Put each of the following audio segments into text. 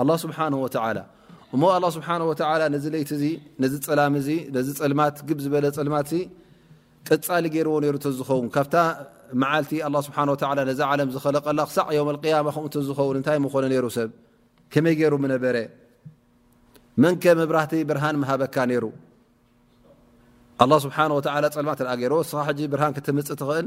ኣላ ስብሓን ወተላ እሞ ኣላ ስብሓን ወተላ ነዚ ለይቲ እዚ ነዚ ፀላም እዚ ነዚ ፀልማት ግብ ዝበለ ፀልማት ቀፃሊ ገይርዎ ነይሩ እተዝኸውን ካብታ መዓልቲ ኣላ ስብሓን ወተላ ነዚ ዓለም ዝኸለቀላ ክሳዕ ዮም ኣልቅያማ ከምኡ እተዝኸውን እንታይ ምኾነ ነይሩ ሰብ ከመይ ገይሩ ምነበረ መንከ መብራህቲ ብርሃን ምሃበካ ነይሩ ኣላ ስብሓን ወተላ ፀልማት ገይርዎ እስኻ ሕጂ ብርሃን ክትምፅእ ትኽእል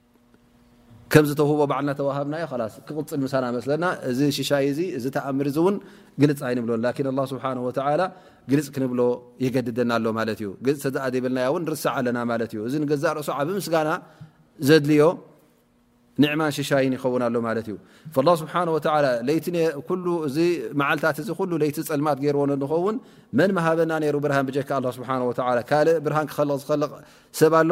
ከምዚ ተውህቦ ባዕልና ተዋሃብናዮ ላስ ክቕፅል ምሳና መስለና እዚ ሽሻይ እዚ እዚ ተኣምር እዚ እውን ግልፅ ኣይንብሎን ላኪን ኣላ ስብሓን ወተላ ግልፅ ክንብሎ የገድደና ኣሎ ማለት እዩ ግልፅ ተኣ ዘይብልናዮ እውን ርስዕ ኣለና ማለት እዩ እዚ ንገዛእ ርእሱ ዓብ ምስጋና ዘድልዮ ኒዕማን ሽሻይን ይኸውን ኣሎ ማለት እዩ ላ ስብሓን ወላ ለይቲ ኩሉ እዚ መዓልታት እዚ ኩሉ ለይቲ ፀልማት ገይርዎ ንኸውን መን መሃበና ነይሩ ብርሃን ብጀካ ኣላ ስብሓን ወላ ካልእ ብርሃን ክኸልቕ ዝኸልቕ ሰብ ኣሎ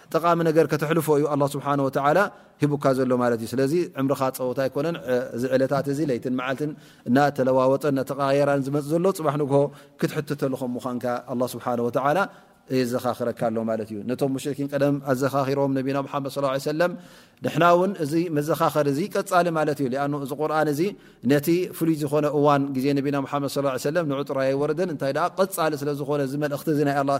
ጠቃሚ ነገር ከተሕልፎ እዩ ኣላ ስብሓን ወተላ ሂቡካ ዘሎ ማለት እዩ ስለዚ ዕምርኻ ፀወታ ኣይኮነን እዚ ዕለታት እዚ ለይትን መዓልትን እናተለዋወጠን ናተቀያየራን ዝመፅ ዘሎ ፅባሕ ንግሆ ክትሕተተሉ ከም ምዃንካ ኣላ ስብሓን ወተላ የዘኻክረካ ኣሎ ማለት እዩ ነቶም ሙሽርኪን ቀደም ኣዘኻኺሮም ነቢና ሓመድ ስ ሰለም ንሕና እውን እዚ መዘኻኸር እዚ ቀፃሊ ማለት እዩ ኣ እዚ ቁርን እዚ ነቲ ፍሉይ ዝኾነ እዋን ግዜ ነቢና ሓመድ ስ ሰለም ንዑጥራይ ኣይወረደን እንታይ ኣ ቀፃሊ ስለዝኾነ እዚ መልእኽቲ እዚ ናይ ኣላ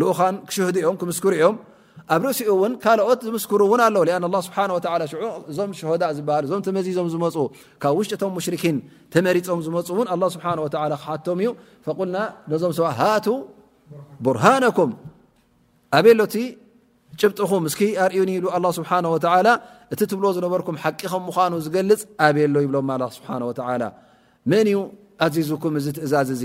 ልኡኻን ክሽህዱ እዮም ክምስክሩ እዮም ኣብ ርእሲኡ እውን ካልኦት ዝምስክሩ እውን ኣለዉ ኣ ላ ስብሓ ወ ሽዑ እዞም ሸሆዳ ዝበሃሉ እዞም ተመዚዞም ዝመፁ ካብ ውሽጢ እቶም ሙሽርኪን ተመሪፆም ዝመፁ እውን ኣላ ስብሓ ወ ክሓቶም እዩ ፈቁልና ነዞም ሰባ ሃቱ ቡርሃነኩም ኣበይ ሎቲ ጭብጥኹም እስኪ ኣርእዩኒ ኢሉ ኣላ ስብሓ ወላ እቲ ትብሎ ዝነበርኩም ሓቂ ከም ምኳኑ ዝገልፅ ኣበሎ ይብሎም ኣላ ስብሓ ወላ መን እዩ ኣዚዙኩም እዚ ትእዛዝ እዚ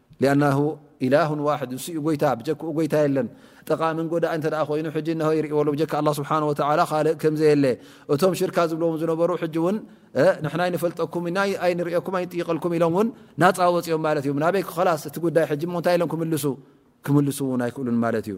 ሊኣናሁ ኢላሁን ዋሕድ ንሱ እዩ ጎይታ ብጀክኡ ጎይታ የለን ጠቃምን ጎዳኢ እተ ኮይኑ ሕጂ እነሆ ይርእዎ ሎ ብጀካ ኣላ ስብሓን ወተላ ካልእ ከምዘየለ እቶም ሽርካ ዝብለዎም ዝነበሩ ሕጂ እውን ንሕና ይንፈልጠኩም ና ኣይንርእኩም ኣይንጥይቀልኩም ኢሎም እውን ናፃ ወፅኦም ማለት እዩ ናበይ ክኸላስ እቲ ጉዳይ ሕጂ ሞ እንታይ ኢሎም ክምልሱ ክምልሱ እውን ኣይክእሉን ማለት እዩ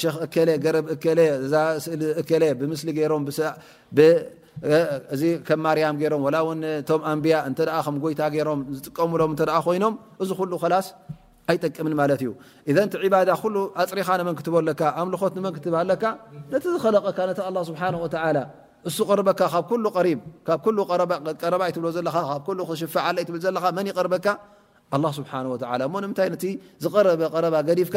ሸኽ እከለ ገረብ እከለ እዛ ስእሊ እከለ ብምስሊ ገይሮም እዚ ከም ማርያም ገይሮም ወላ እውን እቶም ኣንብያ እንተ ከም ጎይታ ገይሮም ዝጥቀሙሎም እተ ኮይኖም እዚ ኩሉ ከላስ ኣይጠቅምን ማለት እዩ እዘን እቲ ዕባዳ ኩሉ ኣፅሪኻ ንመን ክትቦ ኣለካ ኣምልኾት ንመን ክትብ ኣለካ ነቲ ዝኸለቀካ ነቲ ኣላ ስብሓን ወተዓላ እሱ ቅርበካ ካብ ኩሉ ሪብ ካብ ኩሉ ቀረባ ይትብሎ ዘለኻ ካብ ኩሉ ክሽፍዓለ ይትብል ዘለኻ መን ይቅርበካ ኣላ ስብሓን ወተላ እሞ ንምንታይ ነቲ ዝቀረበ ቀረባ ገዲፍካ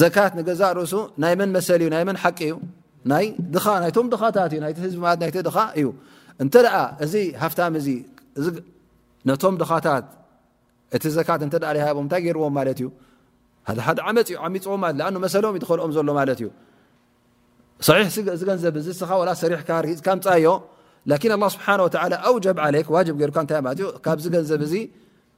ዘካት ንገዛእ ርእሱ ናይ መን መሰል እዩ ናይ መን ሓቂ እዩ ናይ ድኻ ናይቶም ድኻታት እዩ ናይቲ ህዝቢ ማለት ናይቲ ድኻ እዩ እንተ ደኣ እዚ ሃፍታም እዚ እዚ ነቶም ድኻታት እቲ ዘካት እንተ ሃቦም እንታይ ገይርዎም ማለት እዩ ሓደ ሓደ ዓመፅ እዩ ዓሚፅዎም ማለት ኣ መሰሎም እዩ ዝኸልኦም ዘሎ ማለት እዩ صሒሕ እዚ ገንዘብ እዚ ስኻ ዋላ ሰሪሕካ ርሂፅካ ምፃዮ ላኪን ኣላ ስብሓን ወተላ ኣውጀብ ዓለይክ ዋጅብ ገይሩካ እንታይ ማለት እዩ ካብዚ ገንዘብ እዚ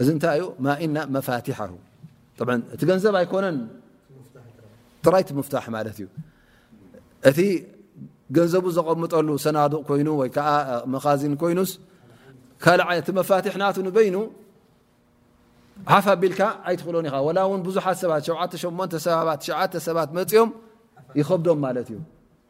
እዚ እንታይ እዩ ማኢና መፋትሕ ኣ እቲ ገንዘብ ኣይኮነን ጥራይ ቲ ምፍታሕ ማለት እዩ እቲ ገንዘቡ ዘቐምጠሉ ሰናዱቕ ኮይኑ ወይ ከዓ መኻዚን ኮይኑስ ካልዓ እቲ መፋትሕ ናቱ ንበይኑ ሓፍ ኣቢልካ ኣይትኽእሎን ኢኻ ወላ እውን ብዙሓት ሰባት ሸ ሸ ሰባት ሸ ሰባት መፅኦም ይኸብዶም ማለት እዩ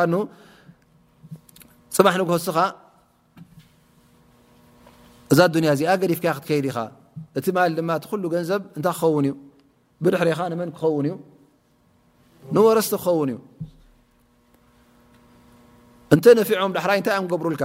ኣ ፅባሕ ንግሆ ስኻ እዛ ዱንያ እዚኣ ገዲፍካ ክትከይድ ኢኻ እቲ ማል ድማ እቲ ኩሉ ገንዘብ እንታይ ክኸውን እዩ ብድሕሬኻ ንመን ክኸውን እዩ ንወረስቲ ክኸውን እዩ እንተ ነፊዖም ዳሕራይ እንታይ እዮም ገብሩልካ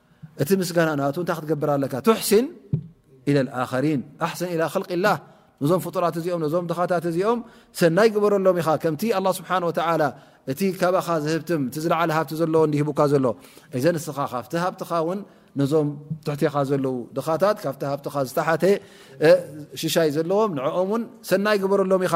እቲ ምስጋና ናቱ እንታይ ክትገብር ኣለካ ትሕሲን ኢለ ኣኸሪን ኣሕሰን ኢላ ክልቂ ላ ነዞም ፍጡራት እዚኦም ነዞም ድኻታት እዚኦም ሰናይ ግበረሎም ኢኻ ከምቲ ኣላ ስብሓን ወተዓላ እቲ ካባኻ ዝህብትም እቲ ዝለዓለ ሃብቲ ዘለዎ እንዲሂቡካ ዘሎ እዘ ንስኻ ካብቲ ሃብትኻ እውን ነዞም ትሕትኻ ዘለዉ ድኻታት ካብቲ ሃብትኻ ዝተሓተ ሽሻይ ዘለዎም ንዕኦም እውን ሰናይ ግበረሎም ኢኻ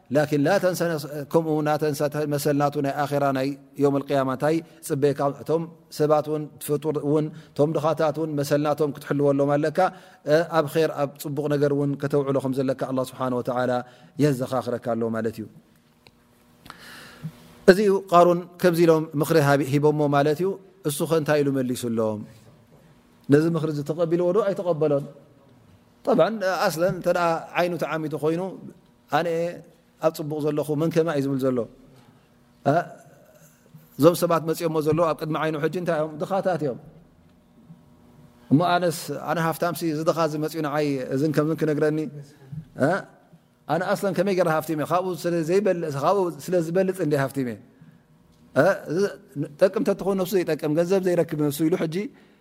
ላኪን ከምኡ ውን ላተንሳ መሰል ናቱ ናይ ኣራ ናይ ዮም ያማ እንታይ ፅበካ እቶም ሰባት ን ፈጡር ን ቶም ድኻታት ን መሰል ናቶም ክትሕልወሎም ኣለካ ኣብ ር ኣብ ፅቡቕ ነገር ን ከተውዕሎ ከም ዘለካ ኣ ስብሓ ወ የዘኻክረካ ኣሎ ማለት እዩ እዚ ዩ ቃሩን ከምዚ ኢሎም ምክሪ ሂቦሞ ማለት እዩ እሱ ከ እንታይ ኢሉ መሊሱ ኣሎም ነዚ ምክሪ ዚ ተቐቢልዎ ዶ ኣይተቐበሎን ኣስለ ተ ዓይኑ ተዓሚቱ ኮይኑ ኣነ እየ ኣብ ፅቡቕ ዘለኹ መን ከማይ እዩ ዝብል ዘሎ እዞም ሰባት መፅኦሞ ዘለዉ ኣብ ቅድሚ ዓይኑ ሕጂ እንታይ እዮም ድኻታት እዮም እሞ ኣነስ ኣነ ሃፍታም ሲ እዚ ድኻ እዚ መፅኡ ንዓይ እዝን ከምዝን ክነግረኒ ኣነ ኣስለን ከመይ ገራ ሃፍቲም እየ ካብኡ ዘይካብኡ ስለ ዝበልፅ እንደ ሃፍቲም እየ ጠቅም ተትኾን ነፍሱ ዘይጠቅም ገንዘብ ዘይረክብ ነፍሱ ኢሉ ሕጂ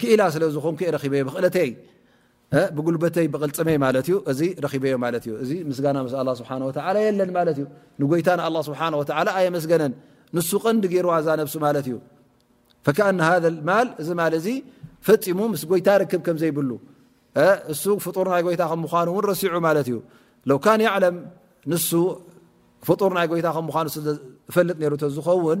ክኢላ ስለ ዝኾንኩ ረኺበዮ ብክእለተይ ብጉልበተይ ብቕልፅመይ ማለት እዩ እዚ ረኺበዮ ማለት እዩ እዚ ምስጋና ምስ ኣላ ስብሓን ወተላ የለን ማለት እዩ ንጎይታ ንኣላ ስብሓን ወተላ ኣየመስገነን ንሱ ቐንዲ ገይርዋ እዛ ነብሱ ማለት እዩ ፈከኣና ሃ ማል እዚ ማል እዚ ፈፂሙ ምስ ጎይታ ርክብ ከም ዘይብሉ እሱ ፍጡር ናይ ጎይታ ከም ምኳኑ እውን ረሲዑ ማለት እዩ ለውካን ያዕለም ንሱ ፍጡር ናይ ጎይታ ከም ምኳኑ ስዝፈልጥ ነይሩ ተዝኸውን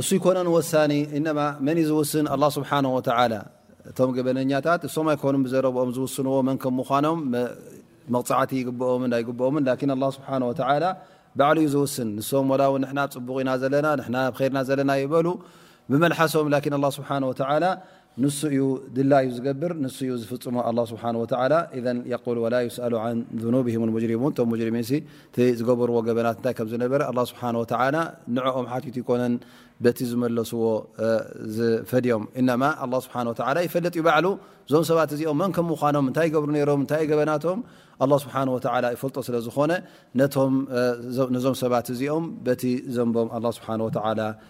እሱ ኣይኮነን ወሳኒ እነማ መን እዩ ዝውስን ኣላ ስብሓን ወተላ እቶም ገበነኛታት እሶም ኣይኮኑም ብዘረብኦም ዝውስንዎ መን ከም ምዃኖም መቕፃዕቲ ይግብኦምን ኣይግብኦምን ላኪን ኣላ ስብሓን ወተላ ባዕሉ እዩ ዝውስን ንሶም ወላ ውን ንሕና ብ ፅቡቕ ኢና ዘለና ንሕና ብ ኸይርና ዘለና ይበሉ ብመልሓሶም ላኪን ኣላ ስብሓን ወተላ ንሱ እዩ ድላዩ ዝገብር ንሱ እዩ ዝፍፅሞ ኣላ ስብሓን ወተላ እዘን የቁል ወላ ይስኣሉ ዓን ኑብሂም ሙጅሪሙን እቶም ሙጅሪሚን ሲ እቲ ዝገበርዎ ገበናት እንታይ ከም ዝነበረ ኣላ ስብሓን ወተላ ንዕኦም ሓቲቱ ይኮነን በቲ ዝመለስዎ ዝፈድዮም እነማ ኣላ ስብሓን ወተላ ይፈለጥ እዩ ባዕሉ እዞም ሰባት እዚኦም መን ከም ምዃኖም እንታይ ይገብሩ ነይሮም እንታይ ዩ ገበናቶም ኣላ ስብሓን ወተላ ይፈልጦ ስለ ዝኾነ ነቶም ነዞም ሰባት እዚኦም በቲ ዘንቦም ኣላ ስብሓን ወተላ